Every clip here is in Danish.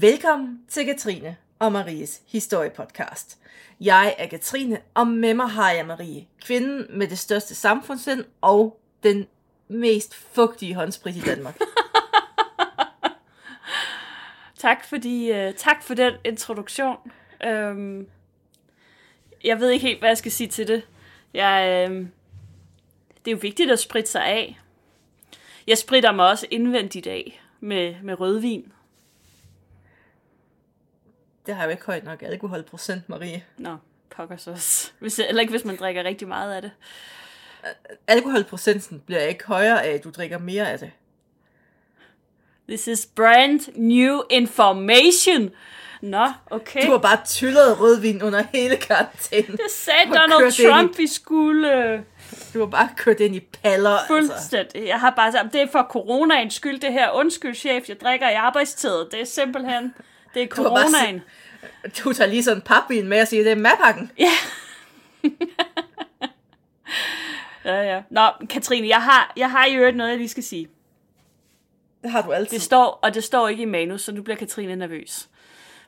Velkommen til Katrine og Maries historiepodcast. Jeg er Katrine, og med mig har jeg Marie, kvinden med det største samfundssind og den mest fugtige håndsprit i Danmark. Tak, fordi, uh, tak for den introduktion. Um, jeg ved ikke helt, hvad jeg skal sige til det. Jeg, uh, det er jo vigtigt at spritte sig af. Jeg spritter mig også indvendigt af med, med rødvin. Det har jo ikke højt nok alkoholprocent, Marie. Nå, pokkers også. Hvis, eller ikke, hvis man drikker rigtig meget af det. Alkoholprocenten bliver ikke højere af, at du drikker mere af det. This is brand new information. Nå, okay. Du har bare tyllet rødvin under hele karantænen. Det sagde Donald ind i- Trump, vi skulle... Du har bare kørt ind i paller. Altså. Fuldstændig. Jeg har bare sagt, det er for coronaens skyld, det her. Undskyld, chef, jeg drikker i arbejdstid. Det er simpelthen... Det er Du har bare coronaen. Du tager lige sådan en papvin med og siger, det er madpakken. Ja. ja, ja. Nå, Katrine, jeg har, jeg har i øvrigt noget, jeg lige skal sige. Det har du altid. Det står, og det står ikke i manus, så nu bliver Katrine nervøs.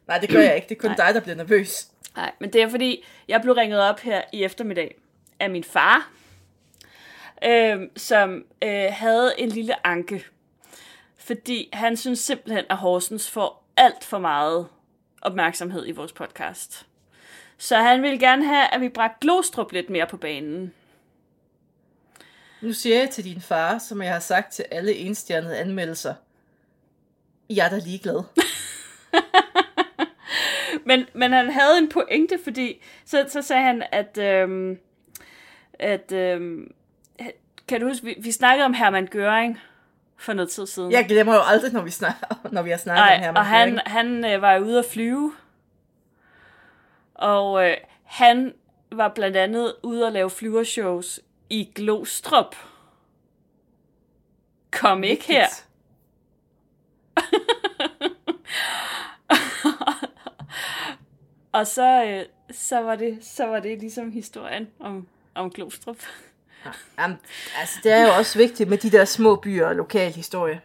Nej, det gør jeg ikke. Det er kun dig, der bliver nervøs. Nej, men det er fordi, jeg blev ringet op her i eftermiddag af min far, øh, som øh, havde en lille anke. Fordi han synes simpelthen, at Horsens får alt for meget opmærksomhed i vores podcast. Så han ville gerne have, at vi bragte Glostrup lidt mere på banen. Nu siger jeg til din far, som jeg har sagt til alle enstjernede anmeldelser. Jeg er da ligeglad. Men, men han havde en pointe, fordi så, så sagde han, at, øhm, at øhm, kan du huske, vi, vi snakkede om Hermann Göring for noget tid siden. Jeg glemmer jo aldrig, når vi, snakker, når vi har snakket om Nej, her. og han, han øh, var ude at flyve. Og øh, han var blandt andet ude at lave flyvershows i Glostrup. Kom ikke her. Og så, øh, så, var det, så var det ligesom historien om, om Glostrup. Jamen, altså, det er jo også vigtigt med de der små byer og lokal historie.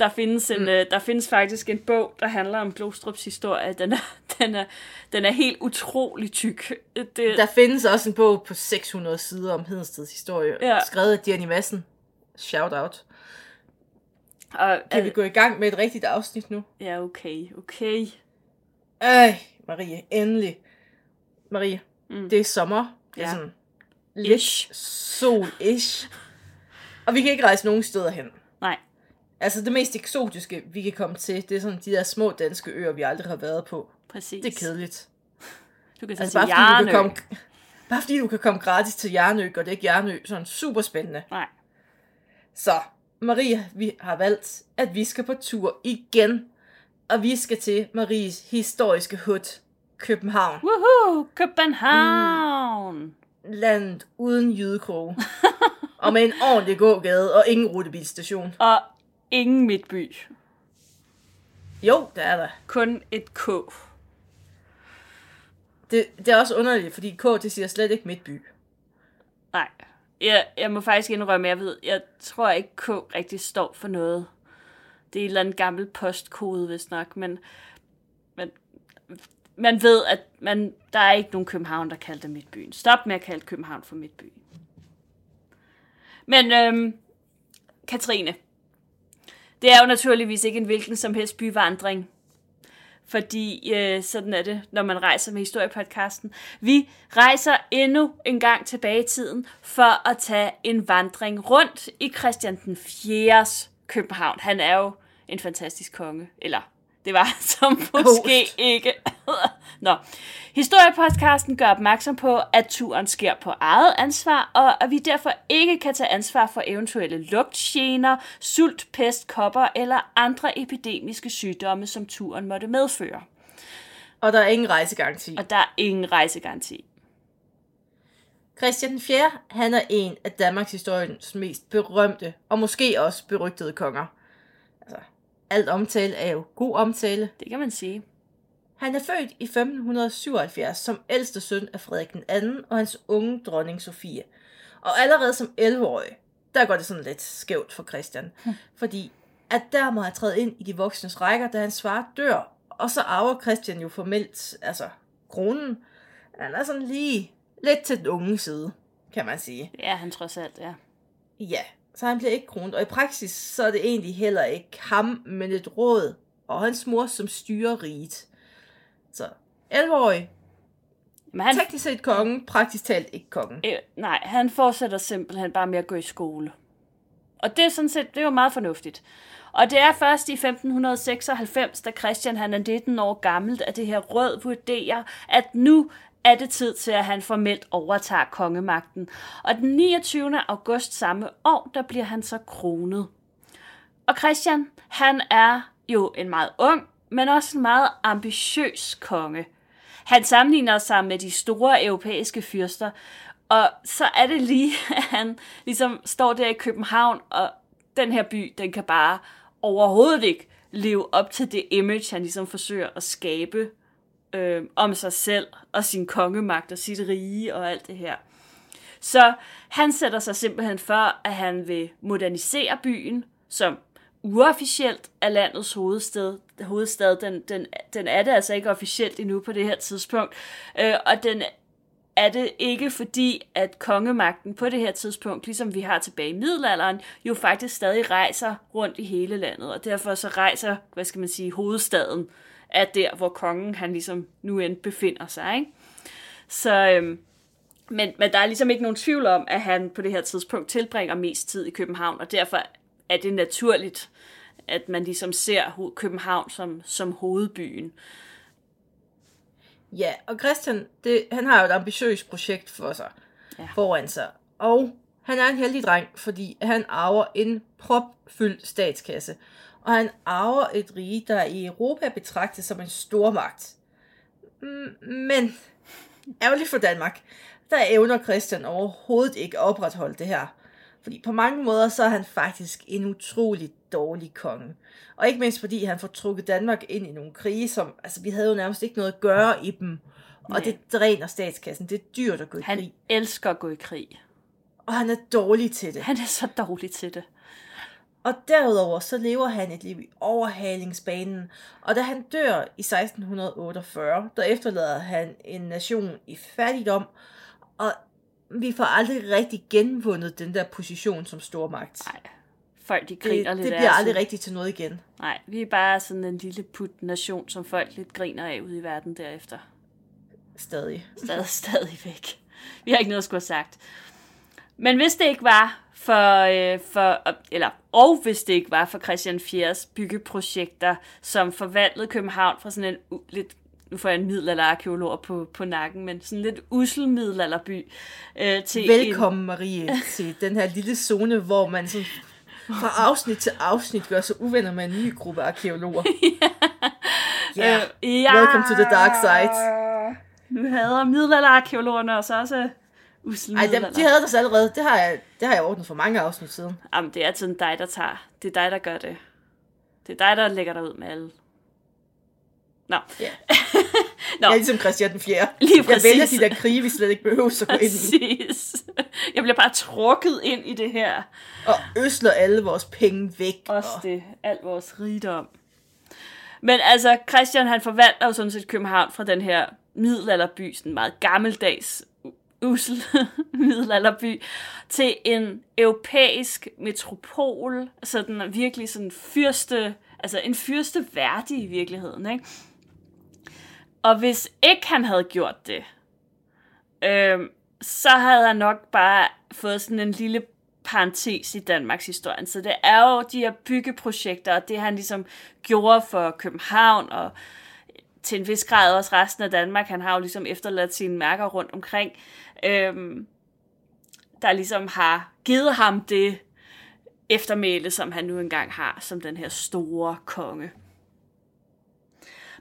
Der findes, en, mm. øh, der findes faktisk en bog, der handler om Glostrups historie. Den er, den er, den er helt utrolig tyk. Det, Der findes også en bog på 600 sider om Hedensteds historie, Ja. skrevet af Jenny Madsen. Shout out. og, Kan vi gå i gang med et rigtigt afsnit nu? Ja, okay, okay. Ej, Marie, endelig. Marie, mm. det er sommer. Det er Ja. sådan lidt sol-ish. Og vi kan ikke rejse nogen steder hen. Nej, Altså det mest eksotiske, vi kan komme til, det er sådan de der små danske øer, vi aldrig har været på. præcis. Det er kedeligt. Du kan så Altså bare fordi, du kan Jarnø. komme, bare fordi du kan komme gratis til Jarnø, og det er ikke Jarnø sådan super spændende. Nej, Så, Maria, vi har valgt, at vi skal på tur igen. Og vi skal til Maries historiske hud, København. Woohoo! København! Mm. Landet uden jydekrog. og med en ordentlig gågade og ingen rutebilstation. Og ingen midtby. Jo, der er der. Kun et K. Det, det er også underligt, fordi K, det siger slet ikke midtby. Nej, jeg, jeg må faktisk indrømme, jeg ved, jeg tror ikke K rigtig står for noget. Det er en eller anden gammel postkode, hvis nok, men, men man ved, at man, der er ikke nogen København, der kalder det Midtbyen. Stop med at kalde København for Midtbyen. Men øhm, Katrine, det er jo naturligvis ikke en hvilken som helst byvandring. Fordi øh, sådan er det, når man rejser med historiepodcasten. Vi rejser endnu en gang tilbage i tiden for at tage en vandring rundt i Christian den 4. København. Han er jo en fantastisk konge. Eller det var som måske Host. ikke. Nå. Historiepodcasten gør opmærksom på, at turen sker på eget ansvar, og at vi derfor ikke kan tage ansvar for eventuelle lugtgener, sult, pest, kopper eller andre epidemiske sygdomme, som turen måtte medføre. Og der er ingen rejsegaranti. Og der er ingen rejsegaranti. Christian den 4. han er en af Danmarks historiens mest berømte og måske også berygtede konger. Altså, alt omtale er jo god omtale. Det kan man sige. Han er født i 1577 som ældste søn af Frederik den 2. og hans unge dronning Sofie. Og allerede som 11-årig, der går det sådan lidt skævt for Christian. Fordi at der må han træde ind i de voksnes rækker, da hans far dør. Og så arver Christian jo formelt, altså kronen. Han er sådan lige lidt til den unge side, kan man sige. Ja, han trods alt, ja. Ja, så han bliver ikke kronet. Og i praksis, så er det egentlig heller ikke ham, men et råd og hans mor, som styrer riget. Så 11-årig, Men han, teknisk set kongen, praktisk talt ikke kongen. øh, nej, han fortsætter simpelthen bare med at gå i skole. Og det er sådan set, det er jo meget fornuftigt. Og det er først i 1596, da Christian han er 19 år gammelt, at det her rød vurderer, at nu er det tid til, at han formelt overtager kongemagten. Og den 29. august samme år, der bliver han så kronet. Og Christian, han er jo en meget ung, men også en meget ambitiøs konge. Han sammenligner sig med de store europæiske fyrster, og så er det lige, at han ligesom står der i København, og den her by, den kan bare overhovedet ikke leve op til det image, han ligesom forsøger at skabe øh, om sig selv og sin kongemagt og sit rige og alt det her. Så han sætter sig simpelthen for, at han vil modernisere byen, som uofficielt er landets hovedstad. hovedstad. Den, den, den er det altså ikke officielt endnu på det her tidspunkt. Øh, og den er det ikke fordi, at kongemagten på det her tidspunkt, ligesom vi har tilbage i middelalderen, jo faktisk stadig rejser rundt i hele landet. Og derfor så rejser, hvad skal man sige, hovedstaden er der, hvor kongen han ligesom nu end befinder sig. Ikke? Så, øhm, men, men der er ligesom ikke nogen tvivl om, at han på det her tidspunkt tilbringer mest tid i København, og derfor er det naturligt, at man ligesom ser København som, som hovedbyen. Ja, og Christian, det, han har jo et ambitiøst projekt for sig, ja. foran sig. Og han er en heldig dreng, fordi han arver en propfyldt statskasse. Og han arver et rige, der i Europa betragtes som en stormagt. Men, ærgerligt for Danmark, der evner Christian overhovedet ikke at opretholde det her. Fordi på mange måder, så er han faktisk en utrolig dårlig konge. Og ikke mindst fordi han får trukket Danmark ind i nogle krige, som, altså vi havde jo nærmest ikke noget at gøre i dem. Og Nej. det dræner statskassen. Det er dyrt at gå i Han krig. elsker at gå i krig. Og han er dårlig til det. Han er så dårlig til det. Og derudover så lever han et liv i overhalingsbanen, og da han dør i 1648, der efterlader han en nation i fattigdom, og vi får aldrig rigtig genvundet den der position som stormagt. Nej, folk de det, griner det lidt af bliver os. aldrig rigtigt til noget igen. Nej, vi er bare sådan en lille put nation, som folk lidt griner af ude i verden derefter. Stadig. Stadig, stadigvæk. Vi har ikke noget at skulle have sagt. Men hvis det ikke var for, øh, for eller, og hvis det ikke var for Christian 4's byggeprojekter, som forvandlede København fra sådan en u- lidt nu får jeg en middelalderarkeolog på, på nakken, men sådan lidt usel middelalderby. Øh, til Velkommen, Marie, til den her lille zone, hvor man sådan fra afsnit til afsnit gør sig uvenner med en ny gruppe arkeologer. Ja, En, øh, ja, welcome to the dark side. Nu hader middelalderarkeologerne os også usel Ej, dem, de havde deres allerede. Det har, jeg, det har jeg ordnet for mange afsnit siden. Jamen, det er altid dig, der tager. Det er dig, der gør det. Det er dig, der lægger dig ud med alle. Nå. Ja. Nå, Jeg er ligesom Christian den 4. Lige Jeg præcis. vælger de der krige, vi slet ikke behøver at gå ind i. præcis. Jeg bliver bare trukket ind i det her. Og øsler alle vores penge væk. Også og, det, al vores rigdom. Men altså, Christian han forvandler jo sådan set København fra den her middelalderby, sådan meget gammeldags, usel middelalderby, til en europæisk metropol, sådan virkelig sådan fyrste, altså en fyrste værdig i virkeligheden, ikke? Og hvis ikke han havde gjort det, øh, så havde han nok bare fået sådan en lille parentes i Danmarks historie. Så det er jo de her byggeprojekter, og det han ligesom gjorde for København, og til en vis grad også resten af Danmark. Han har jo ligesom efterladt sine mærker rundt omkring, øhm, der ligesom har givet ham det eftermæle, som han nu engang har, som den her store konge.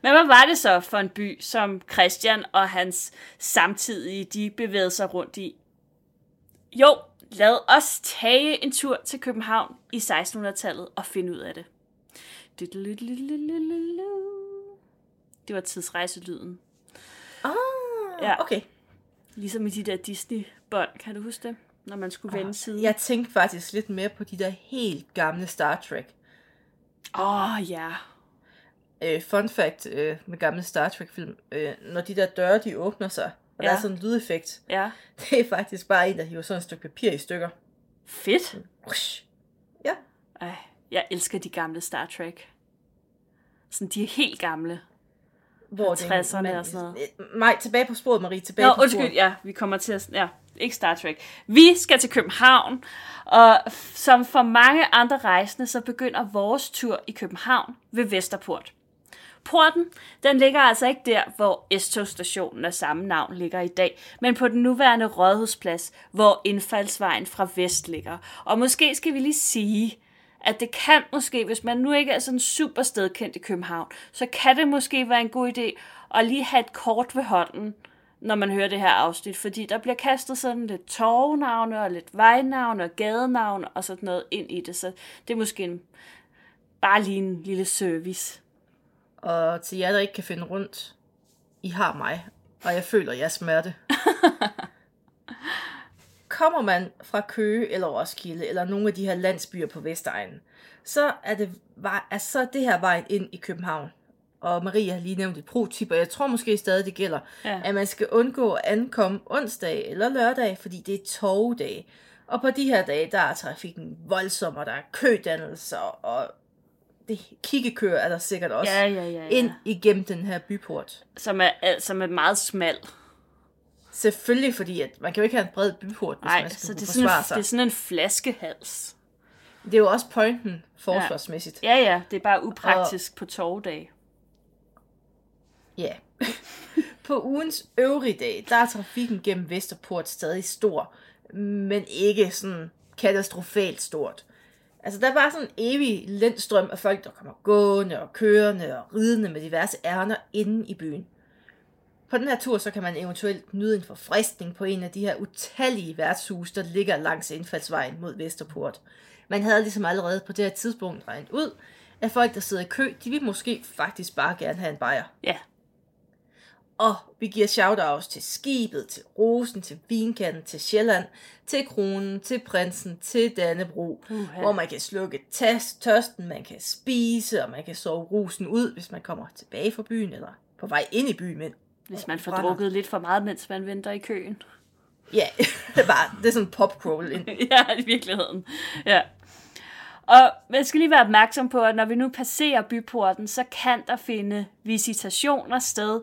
Men hvad var det så for en by, som Christian og hans samtidige, de bevægede sig rundt i? Jo, lad os tage en tur til København i 1600-tallet og finde ud af det. Det var tidsrejselyden. Ah, Ja. okay. Ligesom i de der Disney-bånd, kan du huske det? Når man skulle vende side. Jeg tænkte faktisk lidt mere på de der helt gamle Star Trek. Åh, oh, ja. Øh, fun fact øh, med gamle Star Trek-film. Øh, når de der døre, de åbner sig, og ja. der er sådan en lydeffekt, Ja. det er faktisk bare en, der hiver sådan et stykke papir i stykker. Fedt. Ja. Ej, jeg elsker de gamle Star Trek. Sådan, de er helt gamle. Hvor 50'erne men- og sådan noget. Øh, Nej, tilbage på sporet, Marie. Tilbage Nå, på undskyld, sporet. ja, vi kommer til at... Ja, ikke Star Trek. Vi skal til København, og som for mange andre rejsende, så begynder vores tur i København ved Vesterport. Porten, den ligger altså ikke der, hvor S-togstationen af samme navn ligger i dag, men på den nuværende Rådhusplads, hvor indfaldsvejen fra vest ligger. Og måske skal vi lige sige, at det kan måske, hvis man nu ikke er sådan super stedkendt i København, så kan det måske være en god idé at lige have et kort ved hånden, når man hører det her afsnit, fordi der bliver kastet sådan lidt torvenavne og lidt vejnavne og gadenavne og sådan noget ind i det, så det er måske en, bare lige en lille service. Og til jer, der ikke kan finde rundt, I har mig, og jeg føler jeres smerte. Kommer man fra Køge eller Roskilde, eller nogle af de her landsbyer på Vestegnen, så er det, er så det her vejen ind i København. Og Marie har lige nævnt et pro-tip, og jeg tror måske stadig det gælder, Ja. at man skal undgå at ankomme onsdag eller lørdag, fordi det er togdage. Og på de her dage, der er trafikken voldsom, og der er kødannelser, og det kiggekører er der sikkert også Ja, ja, ja, ja. ind igennem den her byport. Som er, som er meget smal. Selvfølgelig, fordi at man kan jo ikke have en bred byport, hvis Nej, man skal så det er, sådan forsvare en, sig. det er sådan en flaskehals. Det er jo også pointen forsvarsmæssigt. Ja, ja, det er bare upraktisk og... på torvdag. Ja. På ugens øvrige dag, der er trafikken gennem Vesterport stadig stor, men ikke sådan katastrofalt stort. Altså, der er bare sådan en evig lindstrøm af folk, der kommer gående og kørende og ridende med diverse ærner inde i byen. På den her tur, så kan man eventuelt nyde en forfriskning på en af de her utallige værtshuse, der ligger langs indfaldsvejen mod Vesterport. Man havde ligesom allerede på det her tidspunkt regnet ud, at folk, der sidder i kø, de vil måske faktisk bare gerne have en bajer. Ja, Og vi giver shoutouts til Skibet, til Rosen, til Vinkanden, til Sjælland, til Kronen, til Prinsen, til Dannebro, Uha. hvor man kan slukke tas, tørsten, man kan spise, og man kan sove rosen ud, hvis man kommer tilbage fra byen, eller på vej ind i byen. Men hvis man får Brænder. drukket lidt for meget, mens man venter i køen. ja, det er bare, det er sådan en popcrawl ind. ja, i virkeligheden. Ja. Og man skal lige være opmærksom på, at når vi nu passerer byporten, så kan der finde visitationer sted.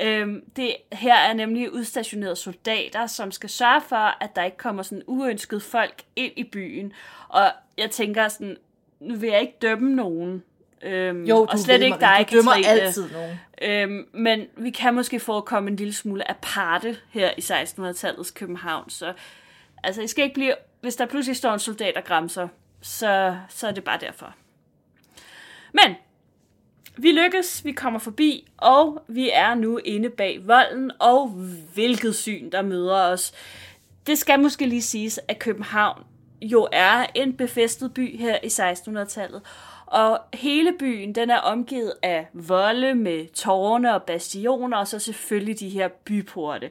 Øhm, det her er nemlig udstationerede soldater, som skal sørge for, at der ikke kommer sådan uønskede folk ind i byen. Og jeg tænker sådan, nu vil jeg ikke dømme nogen. Øhm, Jo, du og slet vil, ikke dig, Du dømmer Katrine. altid nogen. Øhm, men vi kan måske forekomme en lille smule aparte her i 1600-tallets København. Så altså, I skal ikke blive, hvis der pludselig står en soldat og græmser, så, så er det bare derfor. Men vi lykkes, vi kommer forbi, og vi er nu inde bag volden, og hvilket syn, der møder os. Det skal måske lige siges, at København jo er en befæstet by her i 1600-tallet, og hele byen, den er omgivet af volde med tårne og bastioner, og så selvfølgelig de her byporte.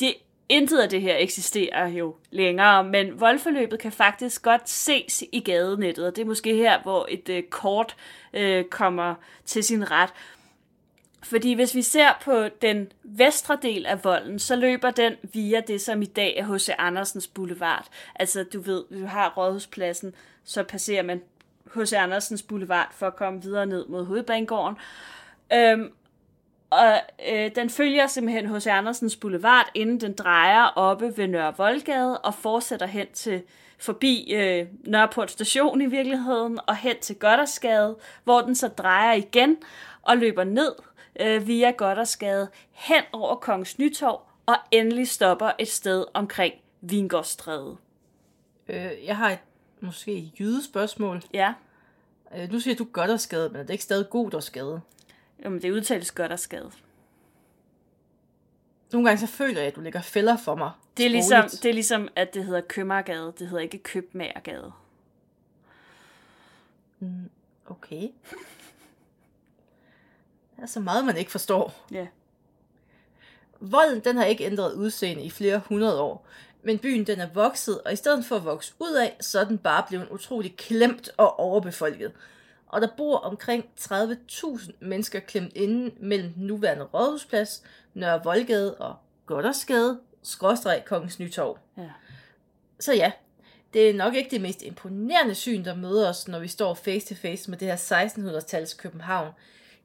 De, intet af det her eksisterer jo længere, men voldforløbet kan faktisk godt ses i gadenettet, og det er måske her, hvor et øh, kort øh, kommer til sin ret. Fordi hvis vi ser på den vestre del af volden, så løber den via det, som i dag er H.C. Andersens Boulevard. Altså, du ved, du har Rådhuspladsen, så passerer man H.C. Andersens Boulevard for at komme videre ned mod Hovedbanegården. Øhm, og øh, den følger simpelthen H.C. Andersens Boulevard, inden den drejer oppe ved Nørre Voldgade og fortsætter hen til forbi øh, Nørreport station i virkeligheden og hen til Goddersgade, hvor den så drejer igen og løber ned øh, via Goddersgade hen over Kongens Nytorv og endelig stopper et sted omkring Vingårdstræde. Øh, jeg har et måske jydespørgsmål. Ja, Øh, nu siger du godt og skade, men er det ikke stadig god og skade? Jamen, det udtales Goddersgade. Nogle gange så føler jeg, at du lægger fælder for mig. Det er, ligesom, det er ligesom, at det hedder Købmagergade. Det hedder ikke Købmagergade. Okay. Der er så meget, man ikke forstår. Ja. Volden, den har ikke ændret udseende i flere hundrede år. Men byen, den er vokset, og i stedet for at vokse ud af, så er den bare blevet utrolig klemt og overbefolket. og der bor omkring 30.000 mennesker klemt inde mellem den nuværende Rådhusplads, Nørre Voldgade og Goddersgade, skråstreg Kongens Nytorv. Ja. Så ja, det er nok ikke det mest imponerende syn, der møder os, når vi står face to face med det her 1600-tals København.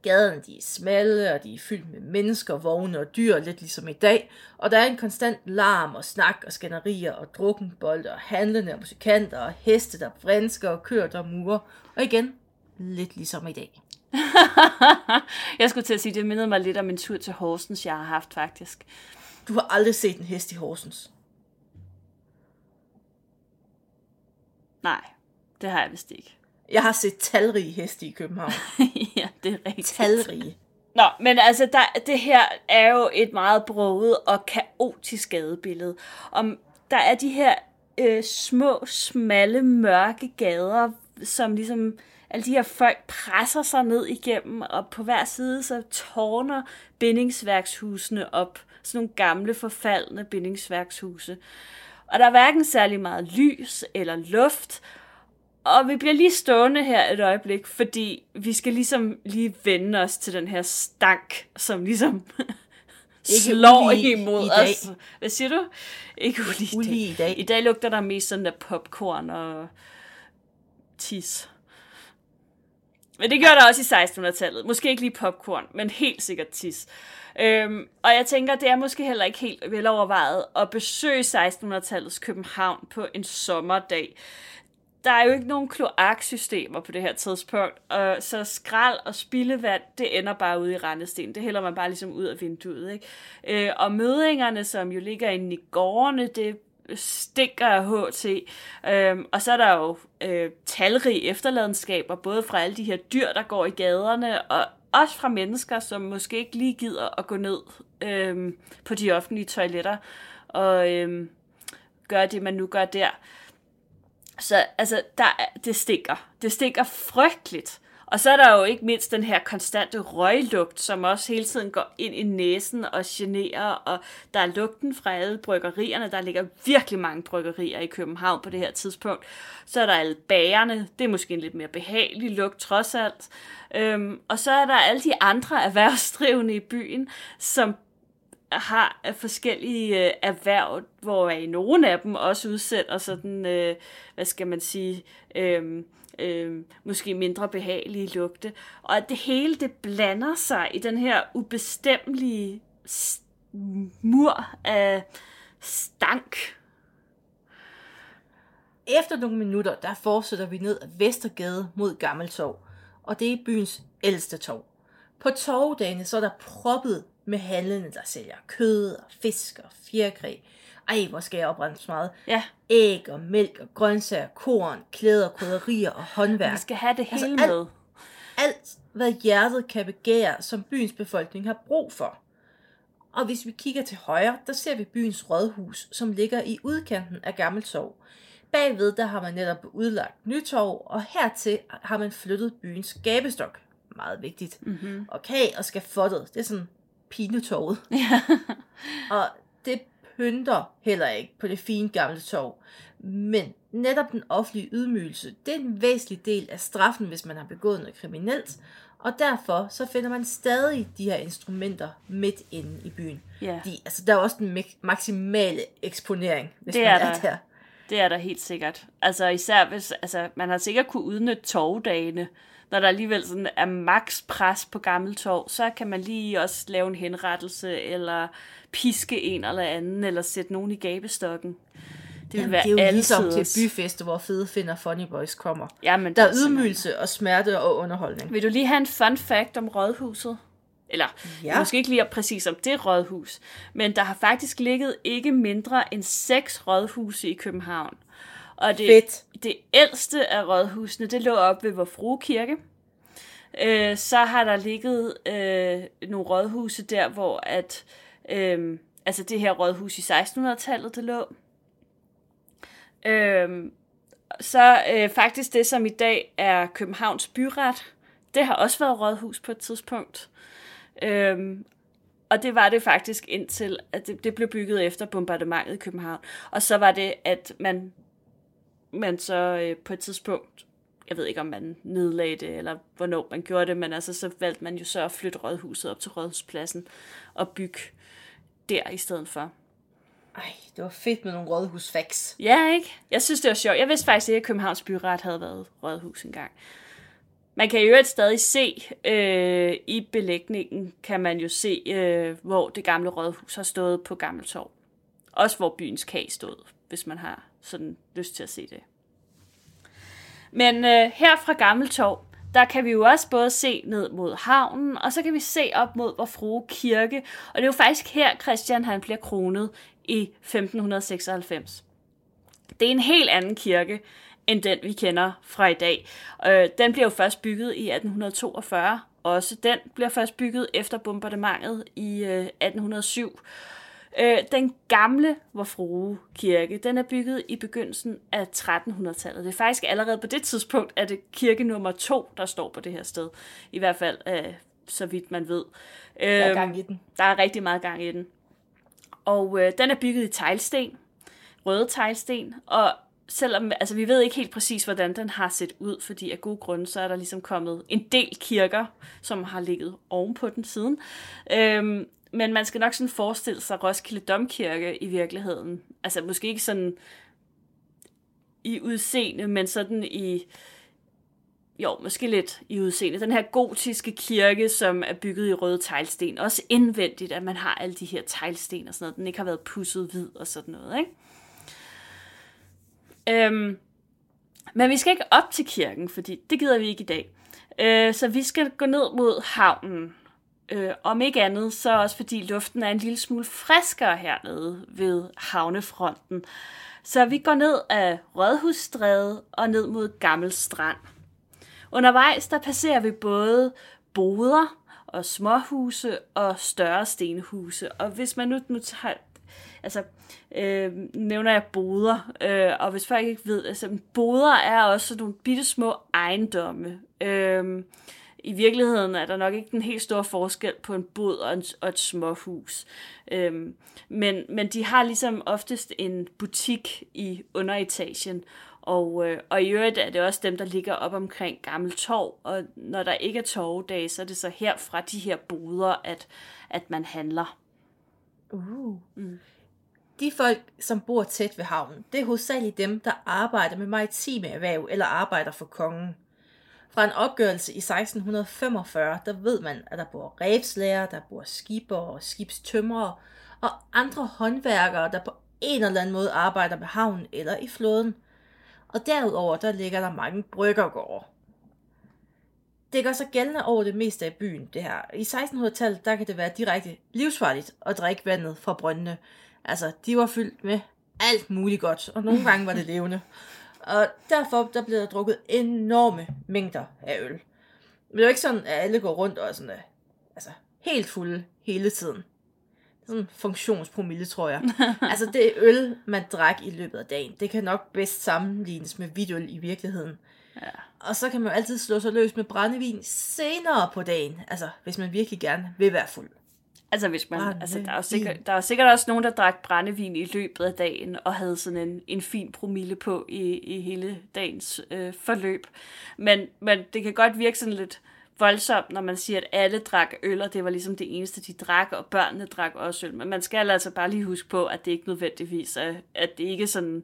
Gaderne de er smalle, og de er fyldt med mennesker, vogne og dyr, lidt ligesom i dag. Og der er en konstant larm og snak og skænderier og drukkenbolde og handlende og musikanter og heste, der vrinsker og kører, der murer. Og igen, lidt ligesom i dag. jeg skulle til at sige, det mindede mig lidt om en tur til Horsens, jeg har haft faktisk. Du har aldrig set en hest i Horsens. Nej, det har jeg vist ikke. Jeg har set talrige heste i København. ja, det er rigtigt. Talrige. Nå, men altså, der, det her er jo et meget broget og kaotisk gadebillede. Om der er de her øh, små, smalle, mørke gader, som ligesom alle de her folk presser sig ned igennem, og på hver side så tårner bindingsværkshusene op. Sådan nogle gamle, forfaldende bindingsværkshuse. Og der er hverken særlig meget lys eller luft, og vi bliver lige stående her et øjeblik, fordi vi skal ligesom lige vende os til den her stank, som ligesom Ikke slår ulige imod i dag. os. Hvad siger du? Ikke ulige, i Ulige dag. i dag. I dag lugter der mest sådan der popcorn og tis. Men det gjorde der også i 1600-tallet. Måske ikke lige popcorn, men helt sikkert tis. Øhm, og jeg tænker, det er måske heller ikke helt velovervejet at besøge 1600-tallets København på en sommerdag. Der er jo ikke nogen kloaksystemer på det her tidspunkt, og så skrald og spildevand, det ender bare ude i rendesten. Det hælder man bare ligesom ud af vinduet. Ikke? Øh, og mødingerne, som jo ligger inde i gårdene, det stinker af HT. Øhm, og så er der jo øh, talrige efterladenskaber, både fra alle de her dyr, der går i gaderne, og også fra mennesker, som måske ikke lige gider at gå ned øhm, på de offentlige toiletter og øhm, gøre det, man nu gør der. Så altså, der, er- det stinker. Det stinker frygteligt. Og så er der jo ikke mindst den her konstante røglugt, som også hele tiden går ind i næsen og generer, og der er lugten fra alle bryggerierne. Der ligger virkelig mange bryggerier i København på det her tidspunkt. Så er der alle bagerne. Det er måske en lidt mere behagelig lugt, trods alt. Øhm, og så er der alle de andre erhvervsdrivende i byen, som har af forskellige øh, erhverv, hvor i nogle af dem også udsætter sådan, øh, hvad skal man sige, øh, øh, måske mindre behagelige lugte. Og at det hele, det blander sig i den her ubestemmelige mur af stank. Efter nogle minutter, der fortsætter vi ned ad Vestergade mod Gammeltorv, og det er byens ældste torv. På torvdagene så er der proppet med handlende, der sælger kød og fisk og fjerkræ. Ej, hvor skal jeg oprette så meget. Ja, Æg og mælk og grøntsager, korn, klæder, krydderier og håndværk. vi skal have det Altså, hele alt- med. alt, hvad hjertet kan begære, som byens befolkning har brug for. Og hvis vi kigger til højre, der ser vi byens rådhus, som ligger i udkanten af Gammeltorv. Bagved der har man netop udlagt Nytorv, og hertil har man flyttet byens gabestok. Meget vigtigt. Mm-hmm. Og kag og skafottet, det er sådan pinetorvet. og det pynter heller ikke på det fine gamle torv. Men netop den offentlige ydmygelse, det er en væsentlig del af straffen, hvis man har begået noget kriminelt. Og derfor så finder man stadig de her instrumenter midt inde i byen. Ja. De, altså, der er også den mak- maksimale eksponering, hvis Det man er er, der. der. Det er der helt sikkert. Altså især hvis, altså man har sikkert kunne udnytte torvdagene, når der alligevel sådan er maks pres på gammel torv, så kan man lige også lave en henrettelse, eller piske en eller anden, eller sætte nogen i gabestokken. Det vil Jamen, være det er jo alle ligesom til byfester, hvor fede finder Funny Boys kommer. Jamen, Der er ydmygelse og smerte og underholdning. Vil du lige have en fun fact om rådhuset? Eller ja. måske ikke lige præcis om det rådhus, men der har faktisk ligget ikke mindre end seks rådhuse i København. Og det, Fedt. det ældste af rådhusene, det lå op ved Vor Frue Kirke. Øh, så har der ligget øh, nogle rådhuse der, hvor at, øh, altså det her rådhus i 1600-tallet, det lå. Øh, så øh, faktisk det, som i dag er Københavns byret, det har også været rådhus på et tidspunkt. Øhm, og det var det faktisk indtil, at det, det blev bygget efter bombardementet i København. Og så var det, at man, man så øh, på et tidspunkt jeg ved ikke, om man nedlagde det, eller hvornår man gjorde det, men altså, så valgte man jo så at flytte rådhuset op til rådhuspladsen og bygge der i stedet for. Ej, det var fedt med nogle rådhusfacts. Ja, ikke? Jeg synes, det var sjovt. Jeg vidste faktisk ikke, at Københavns Byret havde været rådhus engang. Man kan jo et stadig se, øh, i belægningen kan man jo se, øh, hvor det gamle rådhus har stået på Gammeltorv. Også hvor byens kage stod, hvis man har sådan lyst til at se det. Men øh, her fra Gammeltorv, der kan vi jo også både se ned mod havnen, og så kan vi se op mod Vor Frue Kirke. Og det er jo faktisk her, Christian han bliver kronet i 1596. Det er en helt anden kirke, end den vi kender fra i dag. Øh, den bliver jo først bygget i 1842. Også den bliver først bygget efter bombardementet i øh, 1807. Øh, den gamle Vor kirke, den er bygget i begyndelsen af 1300-tallet. Det er faktisk allerede på det tidspunkt, at det kirke nummer to, der står på det her sted. I hvert fald, øh, så vidt man ved. Der er gang i den. Der er rigtig meget gang i den. Og øh, den er bygget i teglsten, røde teglsten, og selvom, altså vi ved ikke helt præcis, hvordan den har set ud, fordi af gode grunde, så er der ligesom kommet en del kirker, som har ligget ovenpå den siden. Øhm, men man skal nok sådan forestille sig Roskilde Domkirke i virkeligheden. Altså måske ikke sådan i udseende, men sådan i, jo, måske lidt i udseende. Den her gotiske kirke, som er bygget i røde teglsten. Også indvendigt, at man har alle de her teglsten og sådan noget. Den ikke har været pudset hvid og sådan noget, ikke? Øhm, men vi skal ikke op til kirken, fordi det gider vi ikke i dag. Øh, så vi skal gå ned mod havnen. Øh, om ikke andet, så også fordi luften er en lille smule friskere hernede ved havnefronten. Så vi går ned af Rådhusstræde og ned mod Gammel Strand. Undervejs der passerer vi både boder og småhuse og større stenhuse. Og hvis man nu, nu tager, altså, øh, nævner jeg boder, øh, og hvis folk ikke ved, altså boder er også nogle bitte små ejendomme. Øh, i virkeligheden er der nok ikke den helt store forskel på en bod og, en, og et småhus. Øhm, men, men de har ligesom oftest en butik i underetagen, og, øh, og i øvrigt er det også dem, der ligger op omkring Gammel Torv, og når der ikke er torvedage, så er det så her fra de her boder, at, at man handler. Uh. Mm. De folk, som bor tæt ved havnen, det er hovedsageligt dem, der arbejder med maritime erhverv eller arbejder for kongen. Fra en opgørelse i 1645, der ved man, at der bor rebslæger, der bor skibere og skibstømrere og andre håndværkere, der på en eller anden måde arbejder med havnen eller i floden. Og derudover, der ligger der mange bryggergårde. Det gør sig gældende over det meste af byen, det her. I 1600-tallet, der kan det være direkte livsfarligt at drikke vandet fra brøndene. Altså, de var fyldt med alt muligt godt, og nogle gange var det levende. Og derfor der bliver der drukket enorme mængder af øl. Men det er jo ikke sådan, at alle går rundt og er sådan, altså, helt fulde hele tiden. Sådan en funktionspromille, tror jeg. altså det øl, man drak i løbet af dagen, det kan nok bedst sammenlignes med hvidt øl i virkeligheden. Ja. Og så kan man jo altid slå sig løs med brændevin senere på dagen, altså hvis man virkelig gerne vil være fuld. Altså, hvis man, altså der, er jo sikkert, der er sikkert også nogen, der drak brændevin i løbet af dagen, og havde sådan en, en fin promille på i, i hele dagens øh, forløb. Men, men det kan godt virke sådan lidt voldsomt, når man siger, at alle drak øl, og det var ligesom det eneste, de drak, og børnene drak også øl. Men man skal altså bare lige huske på, at det ikke nødvendigvis er, at det ikke sådan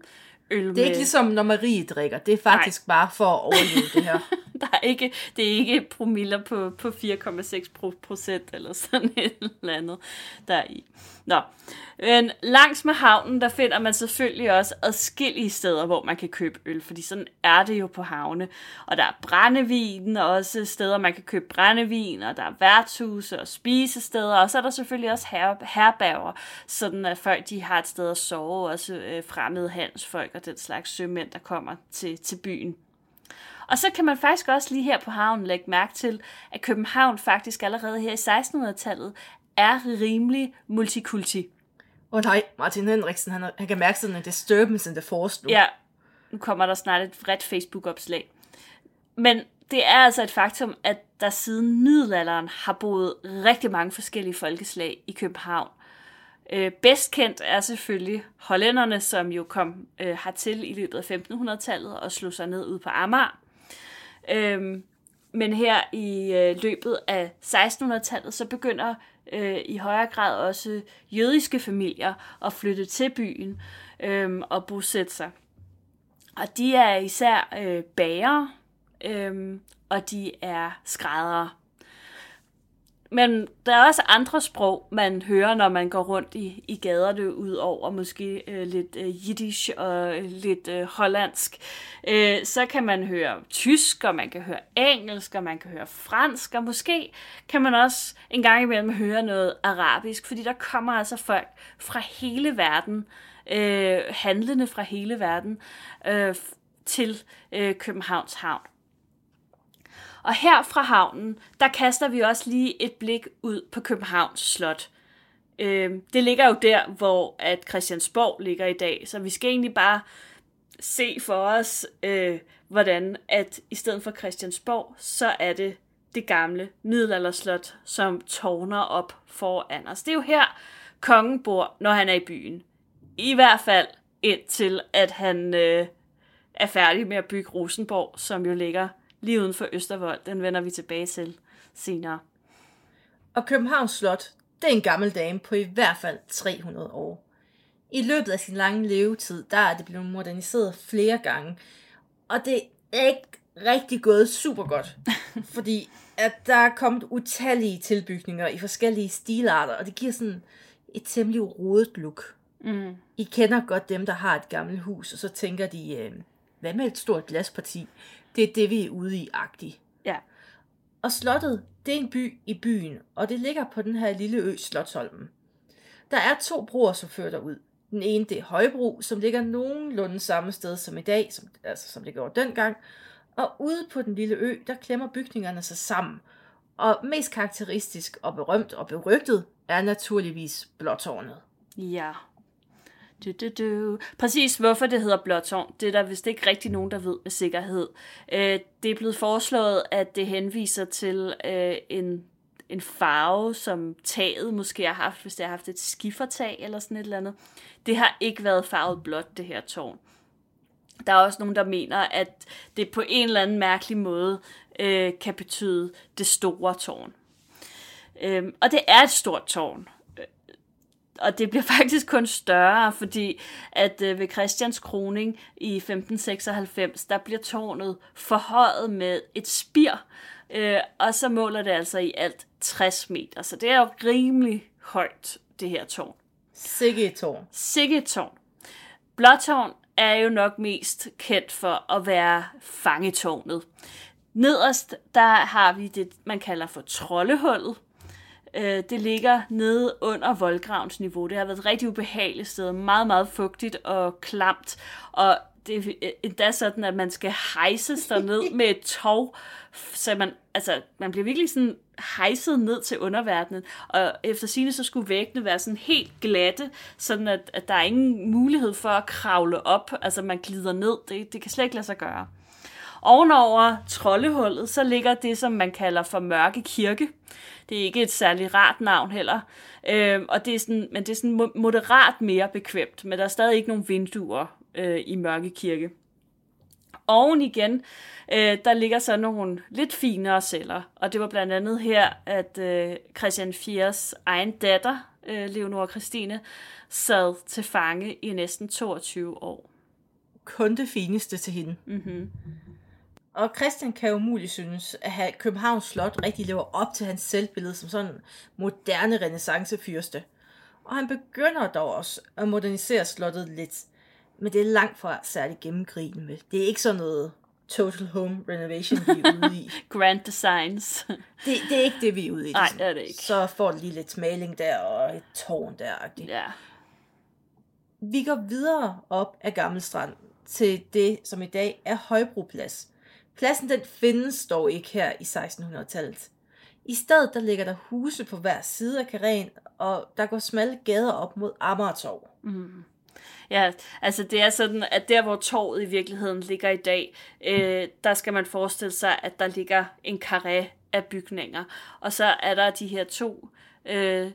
øl Det er ikke ligesom, når Marie drikker. Det er faktisk Nej. bare for at overleve det her. der er ikke, det er ikke promiller på, på 4,6 procent eller sådan et eller andet der er i. Nå, men langs med havnen, der finder man selvfølgelig også adskillige steder, hvor man kan købe øl, fordi sådan er det jo på havne. Og der er brændevin, og også steder, man kan købe brændevin, og der er værtshuse og spisesteder, og så er der selvfølgelig også her, herberger, sådan at folk de har et sted at sove, også øh, fremmede handelsfolk og den slags sømænd, der kommer til, til byen. Og så kan man faktisk også lige her på havnen lægge mærke til, at København faktisk allerede her i 1600-tallet er rimelig multikulti. Åh oh, nej, Martin Henriksen, han, han kan mærke sådan en disturbance in the force nu. Ja, nu kommer der snart et vredt Facebook-opslag. Men det er altså et faktum, at der siden middelalderen har boet rigtig mange forskellige folkeslag i København. Øh, bedst kendt er selvfølgelig hollænderne, som jo kom øh, hertil i løbet af 1500-tallet og slog sig ned ud på Amager. Øh, men her i øh, løbet af 1600-tallet, så begynder øh, i højere grad også jødiske familier at flytte til byen øh, og bosætte sig. Og de er især øh, bager, øh, og de er skræddere. Men der er også andre sprog, man hører, når man går rundt i, i gaderne, ud over måske øh, lidt øh, jiddisch og øh, lidt øh, hollandsk. Øh, så kan man høre tysk, og man kan høre engelsk, og man kan høre fransk, og måske kan man også en gang imellem høre noget arabisk, fordi der kommer altså folk fra hele verden, øh, handlende fra hele verden, øh, til øh, Københavns Havn. Og her fra havnen, der kaster vi også lige et blik ud på Københavns Slot. Øh, det ligger jo der, hvor at Christiansborg ligger i dag, så vi skal egentlig bare se for os, øh, hvordan at i stedet for Christiansborg, så er det det gamle middelalderslot, som tårner op foran os. Det er jo her, kongen bor, når han er i byen. I hvert fald indtil, at han øh, er færdig med at bygge Rosenborg, som jo ligger lige uden for Østervold. Den vender vi tilbage til senere. Og Københavns Slot, det er en gammel dame på i hvert fald 300 år. I løbet af sin lange levetid, der er det blevet moderniseret flere gange. Og det er ikke rigtig gået super godt. fordi at der er kommet utallige tilbygninger i forskellige stilarter, og det giver sådan et temmelig rodet look. Mm. I kender godt dem, der har et gammelt hus, og så tænker de, øh, hvad med et stort glasparti? Det er det, vi er ude i, agtigt. Ja. Og slottet, det er en by i byen, og det ligger på den her lille ø, Slotsholmen. Der er to broer, som fører derud. Den ene, det er Højbro, som ligger nogenlunde samme sted som i dag, som, altså som det gjorde dengang. Og ude på den lille ø, der klemmer bygningerne sig sammen. Og mest karakteristisk og berømt og berygtet er naturligvis Blåtårnet. Ja. Du, du, du. Præcis hvorfor det hedder Blåtårn, det er der vist ikke rigtig nogen, der ved med sikkerhed. Øh, det er blevet foreslået, at det henviser til øh, en, en farve, som taget måske har haft, hvis det har haft et skiffertag eller sådan et eller andet. Det har ikke været farvet blåt, det her tårn. Der er også nogen, der mener, at det på en eller anden mærkelig måde øh, kan betyde det store tårn. Øh, og det er et stort tårn og det bliver faktisk kun større, fordi at øh, ved Christians kroning i 1596, der bliver tårnet forhøjet med et spir, øh, og så måler det altså i alt 60 meter. Så det er jo rimelig højt, det her tårn. Sikke tårn. Sikke tårn. Blåtårn er jo nok mest kendt for at være fangetårnet. Nederst, der har vi det, man kalder for troldehullet, Øh, det ligger nede under voldgravens niveau. Det har været et rigtig ubehageligt sted. Meget, meget fugtigt og klamt. Og det er endda sådan, at man skal hejses ned med et tog, så man, altså, man bliver virkelig sådan hejset ned til underverdenen, og efter sine så skulle væggene være sådan helt glatte, sådan at, at der er ingen mulighed for at kravle op, altså man glider ned, det, det kan slet ikke lade sig gøre. Ovenover troldehullet, så ligger det, som man kalder for Mørke Kirke. Det er ikke et særligt rart navn heller. Øh, og det er sådan, men det er sådan moderat mere bekvemt, men der er stadig ikke nogen vinduer øh, i Mørke Kirke. Oven igen, øh, der ligger så nogle lidt finere celler, og det var blandt andet her, at øh, Christian Fiers egen datter, øh, Leonora Christine, sad til fange i næsten 22 år. Kun det fineste til hende. Mm-hmm. Og Christian kan jo muligt synes, at Københavns Slot rigtig lever op til hans selvbillede som sådan en moderne renaissancefyrste. Og han begynder dog også at modernisere slottet lidt. Men det er langt fra særlig gennemgribende. Det er ikke sådan noget total home renovation, vi er ude i. Grand designs. det, det er ikke det, vi er ude i. Nej, det er det ikke. Så får det lige lidt maling der og et tårn der. Ja. Vi går videre op ad Gammelstrand til det, som i dag er Højbroplads. Pladsen den findes dog ikke her i 1600-tallet. I stedet der ligger der huse på hver side af karen, og der går smalle gader op mod Amagertorv. Mm. Ja, altså det er sådan, at der hvor torvet i virkeligheden ligger i dag, øh, der skal man forestille sig, at der ligger en karé af bygninger. Og så er der de her to øh,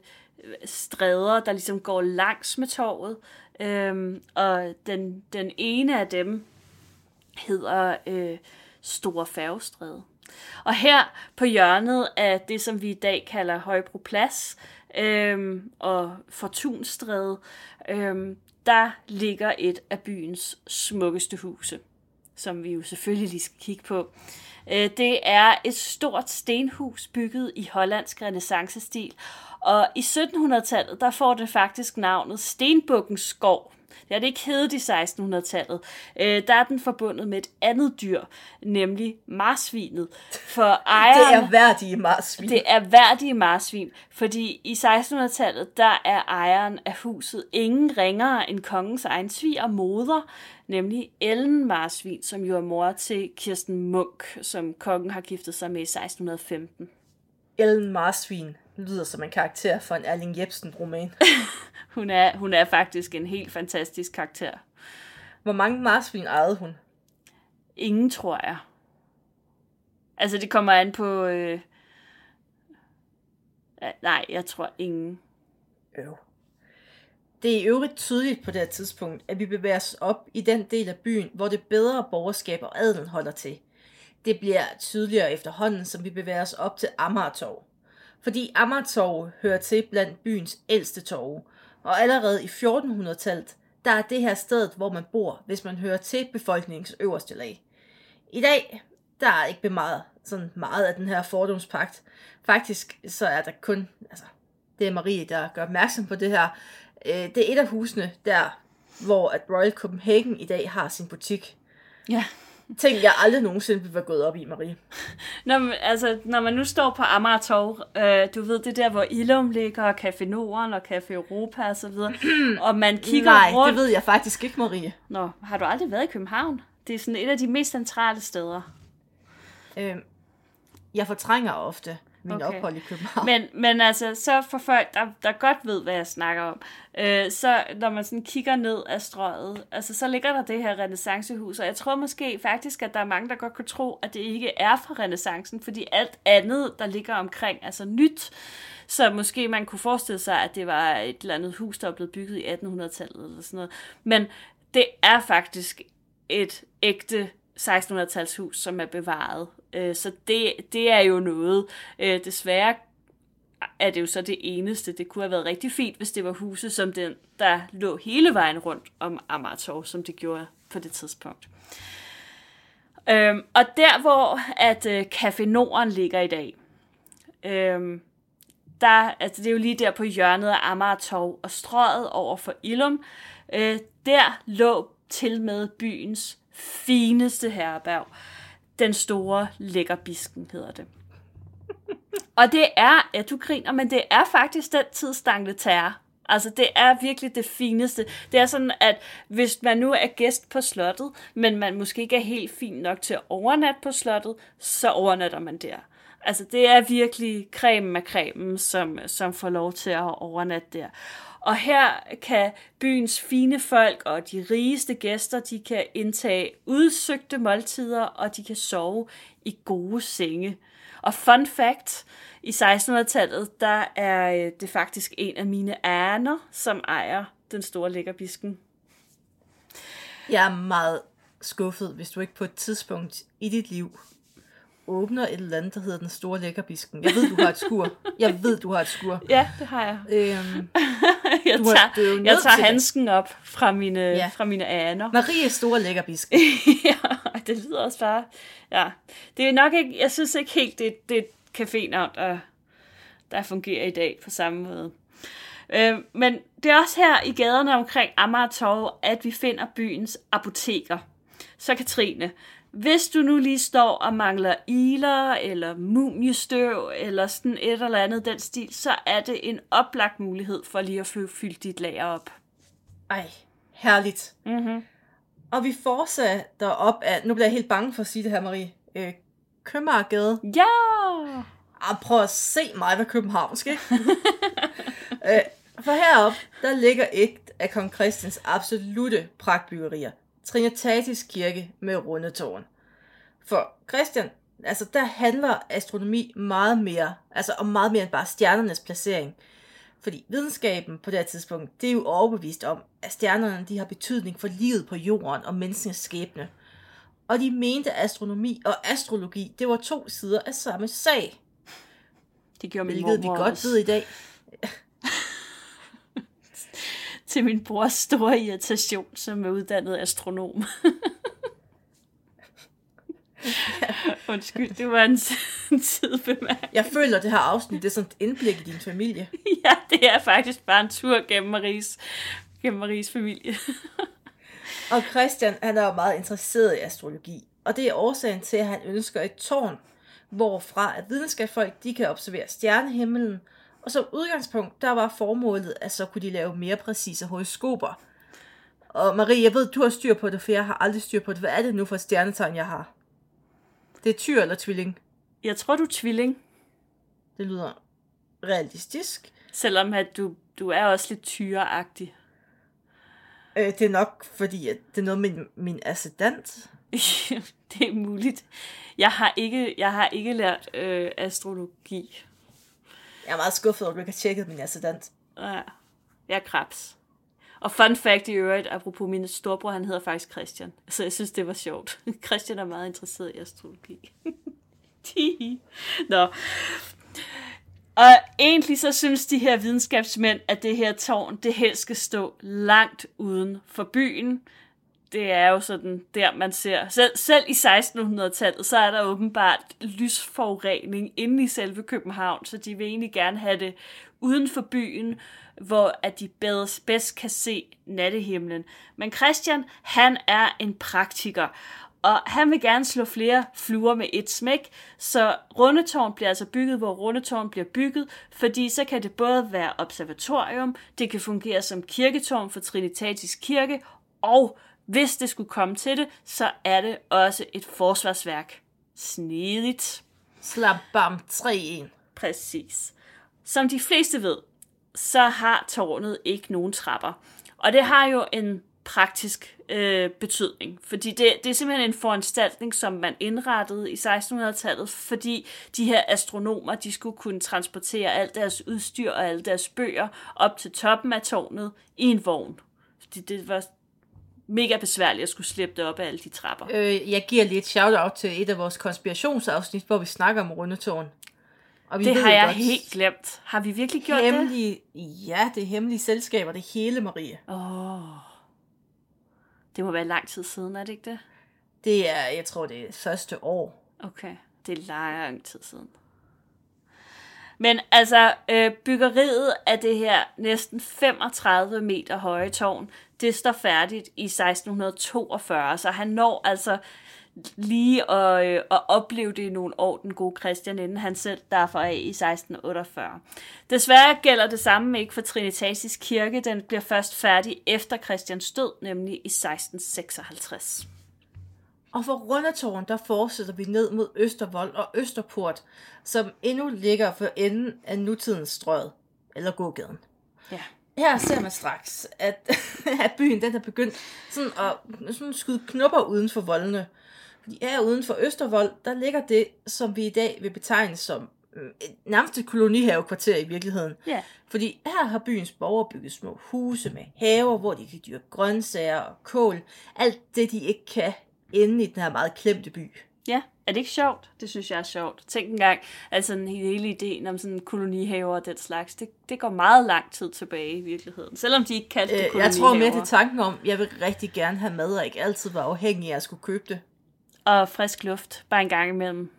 stræder, der ligesom går langs med torvet. Øh, og den, den ene af dem hedder øh, Store Færgestræde. Og her på hjørnet af det, som vi i dag kalder Højbro Plads øhm, og Fortunstræde, øhm, der ligger et af byens smukkeste huse, som vi jo selvfølgelig lige skal kigge på. Øh, det er et stort stenhus bygget i hollandsk renaissancestil, og i 1700-tallet, der får det faktisk navnet Stenbukkens skov. Det har det ikke heddet i 1600-tallet. Øh, der er den forbundet med et andet dyr, nemlig marsvinet. For ejeren, Det er værdige marsvin. det er værdige marsvin, fordi i 1600-tallet, der er ejeren af huset ingen ringere end kongens egen sviger moder, nemlig Ellen Marsvin, som jo er mor til Kirsten Munk, som kongen har giftet sig med i 1615. Ellen Marsvin lyder som en karakter for en Erling Jebsen-roman. Hun er, hun er faktisk en helt fantastisk karakter. Hvor mange marsvin ejede hun? Ingen, tror jeg. Altså, det kommer an på... Øh... Nej, jeg tror ingen. Øv. Det er i øvrigt tydeligt på det her tidspunkt, at vi bevæger os op i den del af byen, hvor det bedre borgerskab og adelen holder til. Det bliver tydeligere efterhånden, som vi bevæger os op til Amagertorv. Fordi Amager hører til blandt byens ældste torve, og allerede i 1400-tallet, der er det her sted, hvor man bor, hvis man hører til befolkningens øverste lag. I dag, der er ikke meget, sådan meget af den her fordomspagt. Faktisk så er der kun, altså, det er Marie, der gør opmærksom på det her. Øh, det er et af husene der, hvor at Royal Copenhagen i dag har sin butik. Ja. Ting, jeg aldrig nogensinde ville være gået op i, Marie. Når, man- altså, når man nu står på Amager Torv, øh, du ved, det er der, hvor Ilum ligger, og Café Norden og Café Europa og så videre, og man kigger Nej, rundt. det ved jeg faktisk ikke, Marie. Nå, har du aldrig været i København? Det er sådan et af de mest centrale steder. Øh, jeg fortrænger ofte min Okay. ophold i København. Men, men altså, så for folk, der, der godt ved, hvad jeg snakker om, øh, så når man sådan kigger ned af strøget, altså, så ligger der det her renaissancehus, og jeg tror måske faktisk, at der er mange, der godt kunne tro, at det ikke er fra renaissancen, fordi alt andet, der ligger omkring, er så nyt, så måske man kunne forestille sig, at det var et eller andet hus, der blevet bygget i 1800-tallet eller sådan noget. Men det er faktisk et ægte 1600-talshus, som er bevaret. Øh, Så det, det er jo noget. Øh, Desværre er det jo så det eneste. Det kunne have været rigtig fint, hvis det var huse som den, der lå hele vejen rundt om Amager som det gjorde på det tidspunkt. Øhm, og der, hvor at øh, Café Norden ligger i dag, øhm, der, altså det er jo lige der på hjørnet af Amagertorv og strøget over for Ilum, øh, der lå til med byens fineste herberg. Den store lækkerbisken hedder det. Og det er, ja du griner, men det er faktisk den tidsdangle tær. Altså det er virkelig det fineste. Det er sådan, at hvis man nu er gæst på slottet, men man måske ikke er helt fin nok til at overnatte på slottet, så overnatter man der. Altså det er virkelig cremen af cremen, som, som får lov til at overnatte der. Og her kan byens fine folk og de rigeste gæster, de kan indtage udsøgte måltider, og de kan sove i gode senge. Og fun fact, i 1600-tallet, der er øh, det faktisk en af mine aner, som ejer den store lækkerbisken. Jeg er meget skuffet, hvis du ikke på et tidspunkt i dit liv åbner et eller andet, der hedder den store lækkerbisken. Jeg ved, du har et skur. Jeg ved, du har et skur. Ja, det har jeg. Øhm, Jeg er- tager, er jeg tager til det. handsken op fra mine, ja. Fra mine aner. Maries store lækkerbisk. ja, det lyder også bare... Ja, det er nok ikke... Jeg synes ikke helt, det, det er et cafénavn, der, der fungerer i dag på samme måde. Øh, men det er også her i gaderne omkring Amager Torv, at vi finder byens apoteker. Så Katrine, hvis du nu lige står og mangler iler, eller mumiestøv, eller sådan et eller andet den stil, så er det en oplagt mulighed for lige at få fyldt dit lager op. Ej, herligt. Mm-hmm. Og vi fortsætter op af, nu bliver jeg helt bange for at sige det her, Marie, øh, Købmagergade. Ja! Ah, prøv at se mig ved Københavnsk, ikke? øh, for heroppe, der ligger et af kong Christians absolute pragtbyggerier. Trinitatis kirke med rundetårn. For Christian, altså der handler astronomi meget mere, altså om meget mere end bare stjernernes placering. Fordi videnskaben på det her tidspunkt, det er jo overbevist om, at stjernerne de har betydning for livet på jorden og menneskens skæbne. og de mente astronomi og astrologi, det var to sider af samme sag, Det gjorde min hvilket vi godt også. ved i dag. Til min brors store irritation, som er uddannet astronom. Undskyld, det var en, en sidebemærkning. Jeg føler, det her afsnit det er sådan et indblik i din familie. Ja, det er faktisk bare en tur gennem Maries, gennem Maries familie. Og Christian, han er jo meget interesseret i astrologi, og det er årsagen til, at han ønsker et tårn, hvorfra at videnskabsfolk de kan observere stjernehimlen, og som udgangspunkt, der var formålet, at så kunne de lave mere præcise horoskoper. Og Marie, jeg ved, du har styr på det, for jeg har aldrig styr på det. Hvad er det nu for et stjernetegn, jeg har? Det er tyr eller tvilling. Jeg tror, du er tvilling, Det lyder realistisk. selvom at du, du er også lidt tyreagtig. Øh, det er nok, fordi at det er noget med min, min ascendant. det er muligt. Jeg har ikke, jeg har ikke lært øh, astrologi. Jeg er meget skuffet over, at du ikke har tjekket min ascendant. Ja, jeg er krebs. Og fun fact i øvrigt, apropos min storbror, han hedder faktisk Christian. Så jeg synes, det var sjovt. Christian er meget interesseret i astrologi. Nå. Og egentlig så synes de her videnskabsmænd, at det her tårn, det helst skal stå langt uden for byen. Det er jo sådan der, man ser. Selv, selv i 1600-tallet, så er der åbenbart lysforurening inde i selve København, så de vil egentlig gerne have det uden for byen, hvor at de bedst, bedst kan se nattehimlen. Men Christian, han er en praktiker, og han vil gerne slå flere fluer med et smæk, så Rundetårn bliver altså bygget, hvor Rundetårn bliver bygget, fordi så kan det både være observatorium, det kan fungere som kirketårn for Trinitatis Kirke, og hvis det skulle komme til det, så er det også et forsvarsværk. Snedigt. Slap bam 3-1. Præcis. Som de fleste ved, så har tårnet ikke nogen trapper. Og det har jo en praktisk øh, betydning, fordi det, det er simpelthen en foranstaltning, som man indrettede i 1600-tallet, fordi de her astronomer, de skulle kunne transportere alt deres udstyr og alle deres bøger op til toppen af tårnet i en vogn. Fordi det var mega besværligt at skulle slippe det op af alle de trapper. Øh, jeg giver lige et shout-out til et af vores konspirationsafsnit, hvor vi snakker om rundetårn. Og vi Det har jeg godt, helt glemt. Har vi virkelig gjort det? hemmelige, Ja, det er hemmelige selskaber, det hele, Marie. Det må være lang tid siden, er det ikke det? Det er, jeg tror, det er første år. Okay, det er lang tid siden. Men altså, øh, byggeriet af det her næsten 35 meter høje tårn, det står færdigt i 1642, så han når altså lige at, øh, at opleve det i nogle år, den gode Christian, inden han selv derfor af i 1648. Desværre gælder det samme ikke for Trinitatis Kirke, den bliver først færdig efter Christians død, nemlig i 1656. Og for Rundetårn, der fortsætter vi ned mod Østervold og Østerport, som endnu ligger for enden af nutidens strøget, eller gågaden. Ja. Her ser man straks, at, at byen den er begyndt sådan at sådan skyde knopper uden for voldene. Fordi her uden for Østervold, der ligger det, som vi i dag vil betegne som øh, et nærmest et kolonihavekvarter i virkeligheden. Ja. Fordi her har byens borgere bygget små huse med haver, hvor de kan dyrke grøntsager og kål. Alt det, de ikke kan inde i den her meget klemte by. Ja, er det ikke sjovt? Det synes jeg er sjovt. Tænk engang, altså den hele ideen om sådan kolonihaver og den slags, det, det går meget lang tid tilbage i virkeligheden. Selvom de ikke kaldte det Øh, kolonihaver. jeg tror med det er tanken om, jeg vil rigtig gerne have mad, og ikke altid være afhængig af at skulle købe det. Og frisk luft, bare en gang imellem.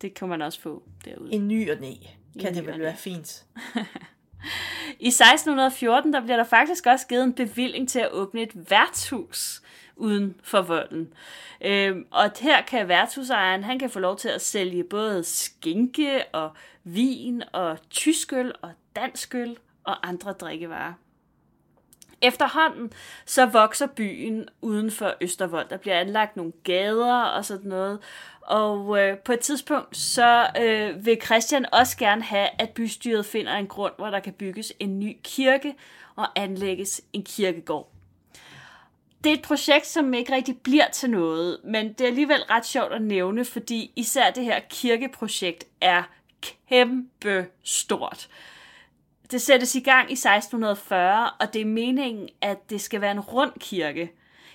Det kan man også få derude. En ny og næ, kan ny det vel være fint. I 1614, der bliver der faktisk også givet en bevilling til at åbne et værtshus uden for volden. Øhm, og her kan værtshusejeren, han kan få lov til at sælge både skinke og vin og tyskøl og danskøl og andre drikkevarer. Efterhånden så vokser byen uden for Østervold. Der bliver anlagt nogle gader og sådan noget. Og øh, på et tidspunkt så øh, vil Christian også gerne have, at bystyret finder en grund, hvor der kan bygges en ny kirke og anlægges en kirkegård. Det er et projekt, som ikke rigtig bliver til noget, men det er alligevel ret sjovt at nævne, fordi især det her kirkeprojekt er kæmpe stort. Det sættes i gang i 1640, og det er meningen, at det skal være en rund kirke.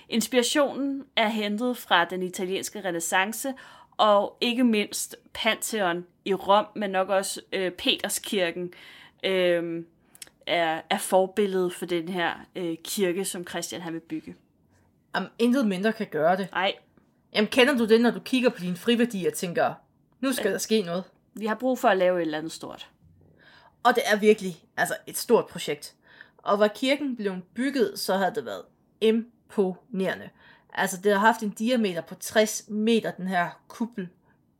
Inspirationen er hentet fra den italienske renaissance, og ikke mindst Pantheon i Rom, men nok også øh, Peterskirken øh, er, er forbilledet for den her øh, kirke, som Christian har vil bygge. Jamen, intet mindre kan gøre det. Nej, Jamen, kender du det, når du kigger på din friværdi og tænker, nu skal der ske noget? vi har brug for at lave et eller andet stort. Og det er virkelig altså et stort projekt. Og var kirken blevet bygget, så havde det været imponerende. Altså, det har haft en diameter på 60 meter, den her kuppel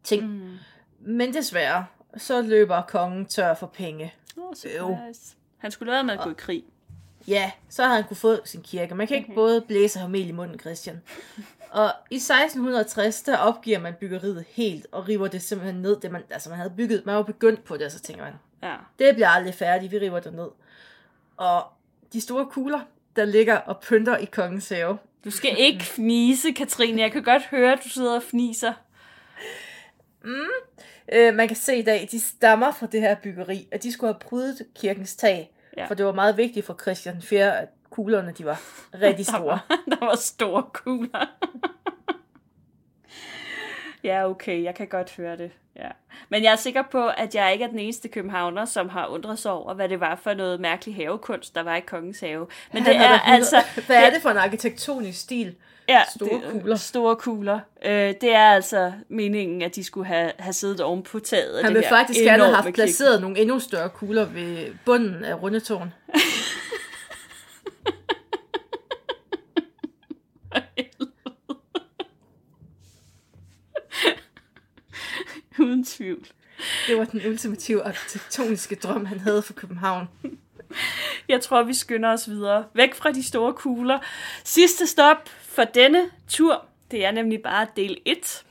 ting. Mm. Men desværre, så løber kongen tør for penge. Oh, surprise. Han skulle lade med at gå i krig. Ja, så har han kunne få sin kirke. Man kan ikke både blæse og mel i munden, Christian. Og i 1660, der opgiver man byggeriet helt, og river det simpelthen ned, det man, altså man havde bygget, man var begyndt på det, og så tænker man, Ja. det bliver aldrig færdigt, vi river det ned. Og de store kugler, der ligger og pynter i kongens have, Du skal ikke fnise, Katrine. Jeg kan godt høre, at du sidder og fniser. øh, man kan se i dag, de stammer fra det her byggeri, at de skulle have prydet kirkens tag, Ja. for det var meget vigtigt for Christian 4, at kuglerne de var rigtig Der store. var, der var store kugler. ja, okay, jeg kan godt høre det. Ja. Men jeg er sikker på, at jeg ikke er den eneste københavner, som har undret sig over, hvad det var for noget mærkelig havekunst, der var i kongens have. Men det er altså... Hvad er det for en arkitektonisk stil? Ja, Store det, kugler. Store kugler. Øh, det er altså meningen, at de skulle have, have siddet oven på taget Han det vil her faktisk gerne have haft placeret nogle endnu større kugler ved bunden af rundetårn. Uden tvivl. Det var den ultimative arkitektoniske drøm, han havde for København. Jeg tror, vi skynder os videre. Væk fra de store kugler. Sidste stop for denne tur, det er nemlig bare del 1.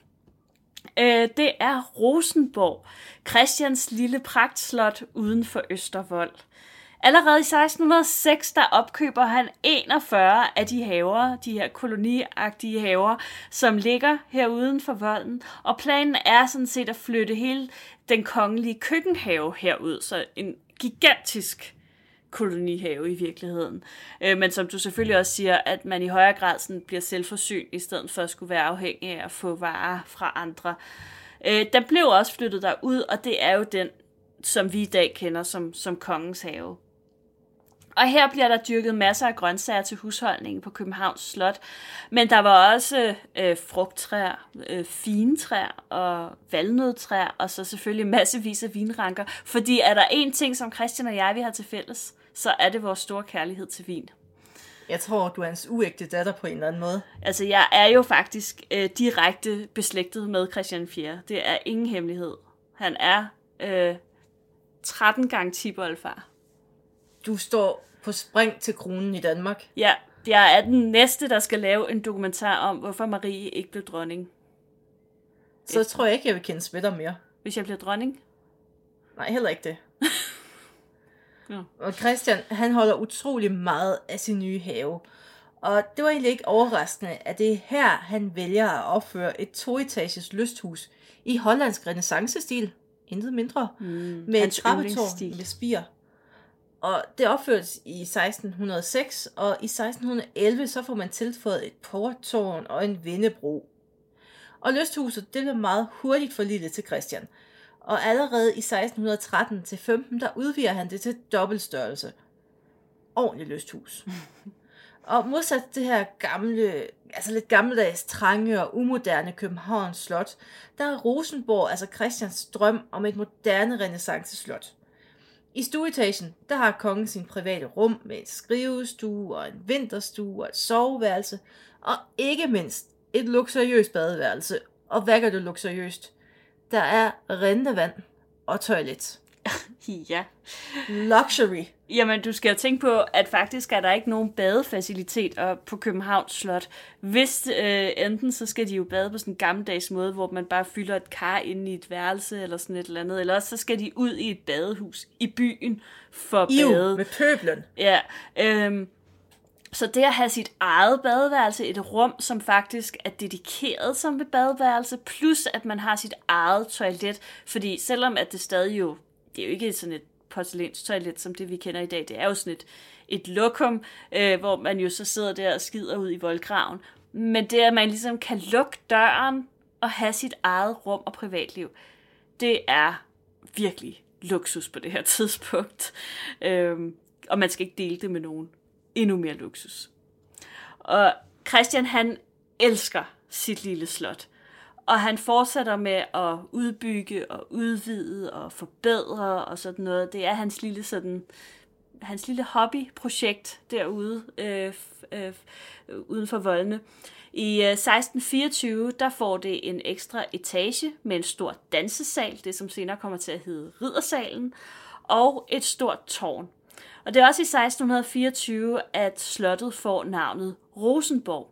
Øh, det er Rosenborg, Christians lille pragtslot uden for Østervold. Allerede i 1606, der opkøber han 41 af de haver, de her koloniagtige haver, som ligger her uden for volden. Og planen er sådan set at flytte hele den kongelige køkkenhave herud, så en gigantisk kolonihave i virkeligheden. Øh, men som du selvfølgelig også siger, at man i højere grad sådan bliver selvforsynet, i stedet for at skulle være afhængig af at få varer fra andre. Øh, den blev også flyttet derud, og det er jo den, som vi i dag kender som, som kongens have. Og her bliver der dyrket masser af grøntsager til husholdningen på Københavns Slot. Men der var også øh, frugttræer, øh, fintræer og valnødtræer, og så selvfølgelig massevis af vinranker. Fordi er der en ting, som Christian og jeg vi har til fælles, så er det vores store kærlighed til vin. Jeg tror, du er hans uægte datter på en eller anden måde. Altså, jeg er jo faktisk øh, direkte beslægtet med Christian 4. Det er ingen hemmelighed. Han er øh, 13 gange tiboldfar. Du står på spring til kronen i Danmark. Ja, jeg er den næste, der skal lave en dokumentar om, hvorfor Marie ikke blev dronning. Så tror jeg ikke, jeg vil kendes ved dig mere. Hvis jeg bliver dronning. Nej, heller ikke det. Ja. Og Christian, han holder utrolig meget af sin nye have. Og det var egentlig ikke overraskende, at det er her, han vælger at opføre et toetages lysthus i hollandsk renaissancestil. Intet mindre. Mm, med et trappetårn med spir. Og det opførtes i 1606, og i 1611 så får man tilføjet et porttårn og en vindebro. Og lysthuset det blev meget hurtigt for lille til Christian. Og allerede i 1613 til 15 der udvider han det til dobbeltstørrelse. Ordentlig lysthus. Og modsat det her gamle, altså lidt gammeldags, trange og umoderne Københavns Slot, der er Rosenborg altså Christians drøm om et moderne renaissanceslot. I stueetagen, der har kongen sin private rum med en skrivestue og en vinterstue og et soveværelse, og ikke mindst et luksuriøst badeværelse. Og hvad gør det luksuriøst? Der er rentevand og toilet. Ja. Luxury. Jamen, du skal tænke på, at faktisk er der ikke nogen badefaciliteter på Københavns Slot. Hvis øh, enten så skal de jo bade på sådan en gammeldags måde, hvor man bare fylder et kar ind i et værelse eller sådan et eller andet, eller også så skal de ud i et badehus i byen for at bade. med pøblen. Ja, øhm, så det at have sit eget badeværelse, et rum, som faktisk er dedikeret som et badeværelse, plus at man har sit eget toilet, fordi selvom at det stadig jo, det er jo ikke sådan et porcelænstoilet, som det vi kender i dag, det er jo sådan et, et lokum, øh, hvor man jo så sidder der og skider ud i voldgraven. Men det, at man ligesom kan lukke døren og have sit eget rum og privatliv, det er virkelig luksus på det her tidspunkt. Øh, og man skal ikke dele det med nogen. Endnu mere luksus. Og Christian, han elsker sit lille slot. Og han fortsætter med at udbygge og udvide og forbedre og sådan noget. Det er hans lille sådan hans lille hobbyprojekt derude øh, øh, uden for voldene. I øh, 1624, der får det en ekstra etage med en stor dansesal, det som senere kommer til at hedde Riddersalen, og et stort tårn. Og det er også i 1624, at slottet får navnet Rosenborg.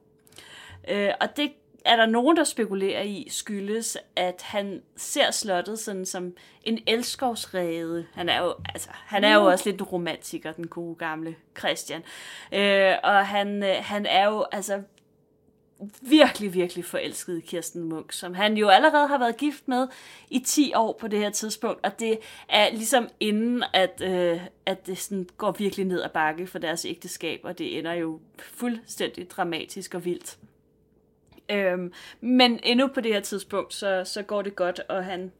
Øh, og det er der nogen, der spekulerer i, skyldes, at han ser slottet sådan som en elskovsrede. Han er jo, altså, han er jo uh. også lidt en romantiker, den gode gamle Christian. Øh, og han, øh, han er jo altså virkelig, virkelig forelsket i Kirsten Munk, som han jo allerede har været gift med i 10 år på det her tidspunkt, og det er ligesom inden, at, øh, at det sådan går virkelig ned ad bakke for deres ægteskab, og det ender jo fuldstændig dramatisk og vildt. Øhm, men endnu på det her tidspunkt, så, så går det godt, og han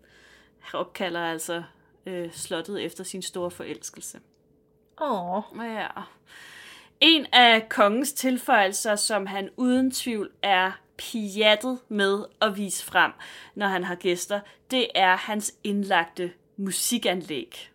opkalder altså øh, slottet efter sin store forelskelse. Åh. Ja. En af kongens tilføjelser, som han uden tvivl er pjattet med at vise frem, når han har gæster, det er hans indlagte musikanlæg.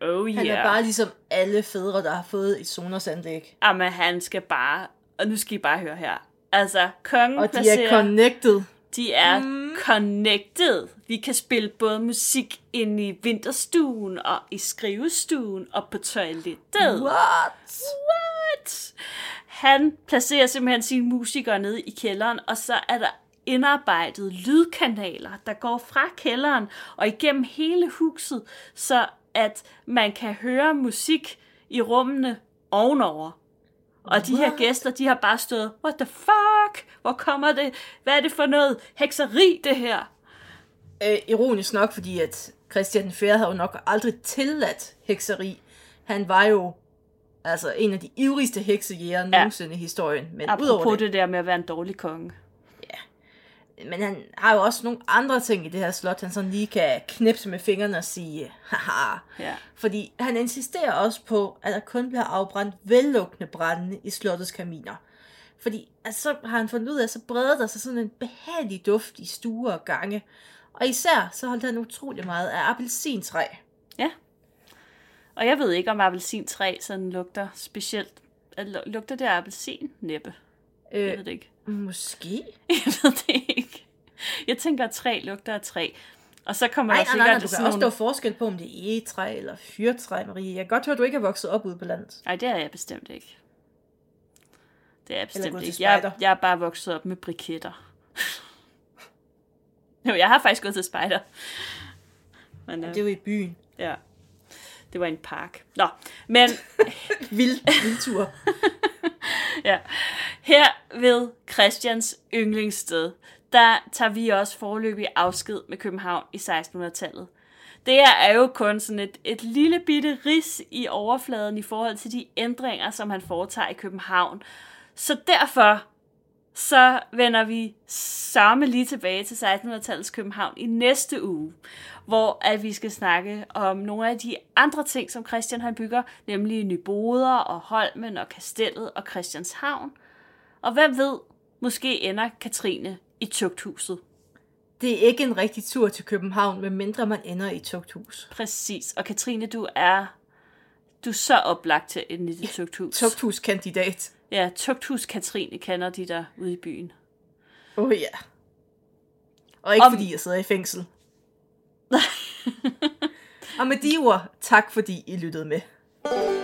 Oh yeah. Han er bare ligesom alle fædre, der har fået et Sonos-anlæg. Jamen, han skal bare... Og nu skal I bare høre her. Altså, kongen Og de placerer, er connected. de er mm. connected. Vi kan spille både musik ind i vinterstuen, og i skrivestuen, og på toilettet. What? What? Han placerer simpelthen sine musikere nede i kælderen, og så er der indarbejdede lydkanaler, der går fra kælderen og igennem hele huset, så at man kan høre musik i rummene ovenover. Og de her What? gæster, de har bare stået, what the fuck? Hvor kommer det? Hvad er det for noget hekseri, det her? Øh, ironisk nok, fordi at Christian IV havde jo nok aldrig tilladt hekseri. Han var jo altså en af de ivrigste heksejæger nogensinde i historien. Men udover Apropos det, det der med at være en dårlig konge. men han har jo også nogle andre ting i det her slot, han sådan lige kan knipse med fingrene og sige, haha. Ja. Fordi han insisterer også på, at der kun bliver afbrændt vellukkende brænde i slottets kaminer. Fordi altså, så har han fundet ud af, at så breder der sig sådan en behagelig duft i stuer og gange. Og især så holdt han utrolig meget af appelsintræ. Ja. Og jeg ved ikke, om appelsintræ sådan lugter specielt. Lugter det af appelsin? Næppe. Jeg Øh, ved det ikke. måske? Jeg ved det ikke. Jeg tænker, at træ lugter af træ. Og så kommer Nej, der nej, nej, sikkert nej, du kan sådan også nogle... forskel på, om det er egetræ eller fyrtræ, Marie. Jeg kan godt høre, at du ikke er vokset op ude på landet. Nej, det er jeg bestemt ikke. Det er jeg bestemt ikke. Jeg, jeg er bare vokset op med briketter. jo, jeg har faktisk gået til spejder. Men, øh, Det er jo i byen. ja. Det var en park. Nå, men Vild, vildtur. ja. her ved Christians yndlingssted, der tager vi også forløbig afsked med København i 1600-tallet. Det her er jo kun sådan et, et lille bitte ris i overfladen i forhold til de ændringer, som han foretager i København. Så derfor så vender vi samme lige tilbage til 1600-tallets København i næste uge, hvor at vi skal snakke om nogle af de andre ting, som Christian han bygger, nemlig Nyboder og Holmen og Kastellet og Christianshavn. Og hvem ved, måske ender Katrine i tugthuset. Det er ikke en rigtig tur til København, medmindre man ender i tugthus. Præcis. Og Katrine, du er, du er så oplagt til en i dit tugthus. Tugthuskandidat. Ja, tugthus Katrine kender de der ude i byen. Åh oh, ja. Og ikke Om... fordi jeg sidder i fængsel. og med de ord, tak fordi I lyttede med.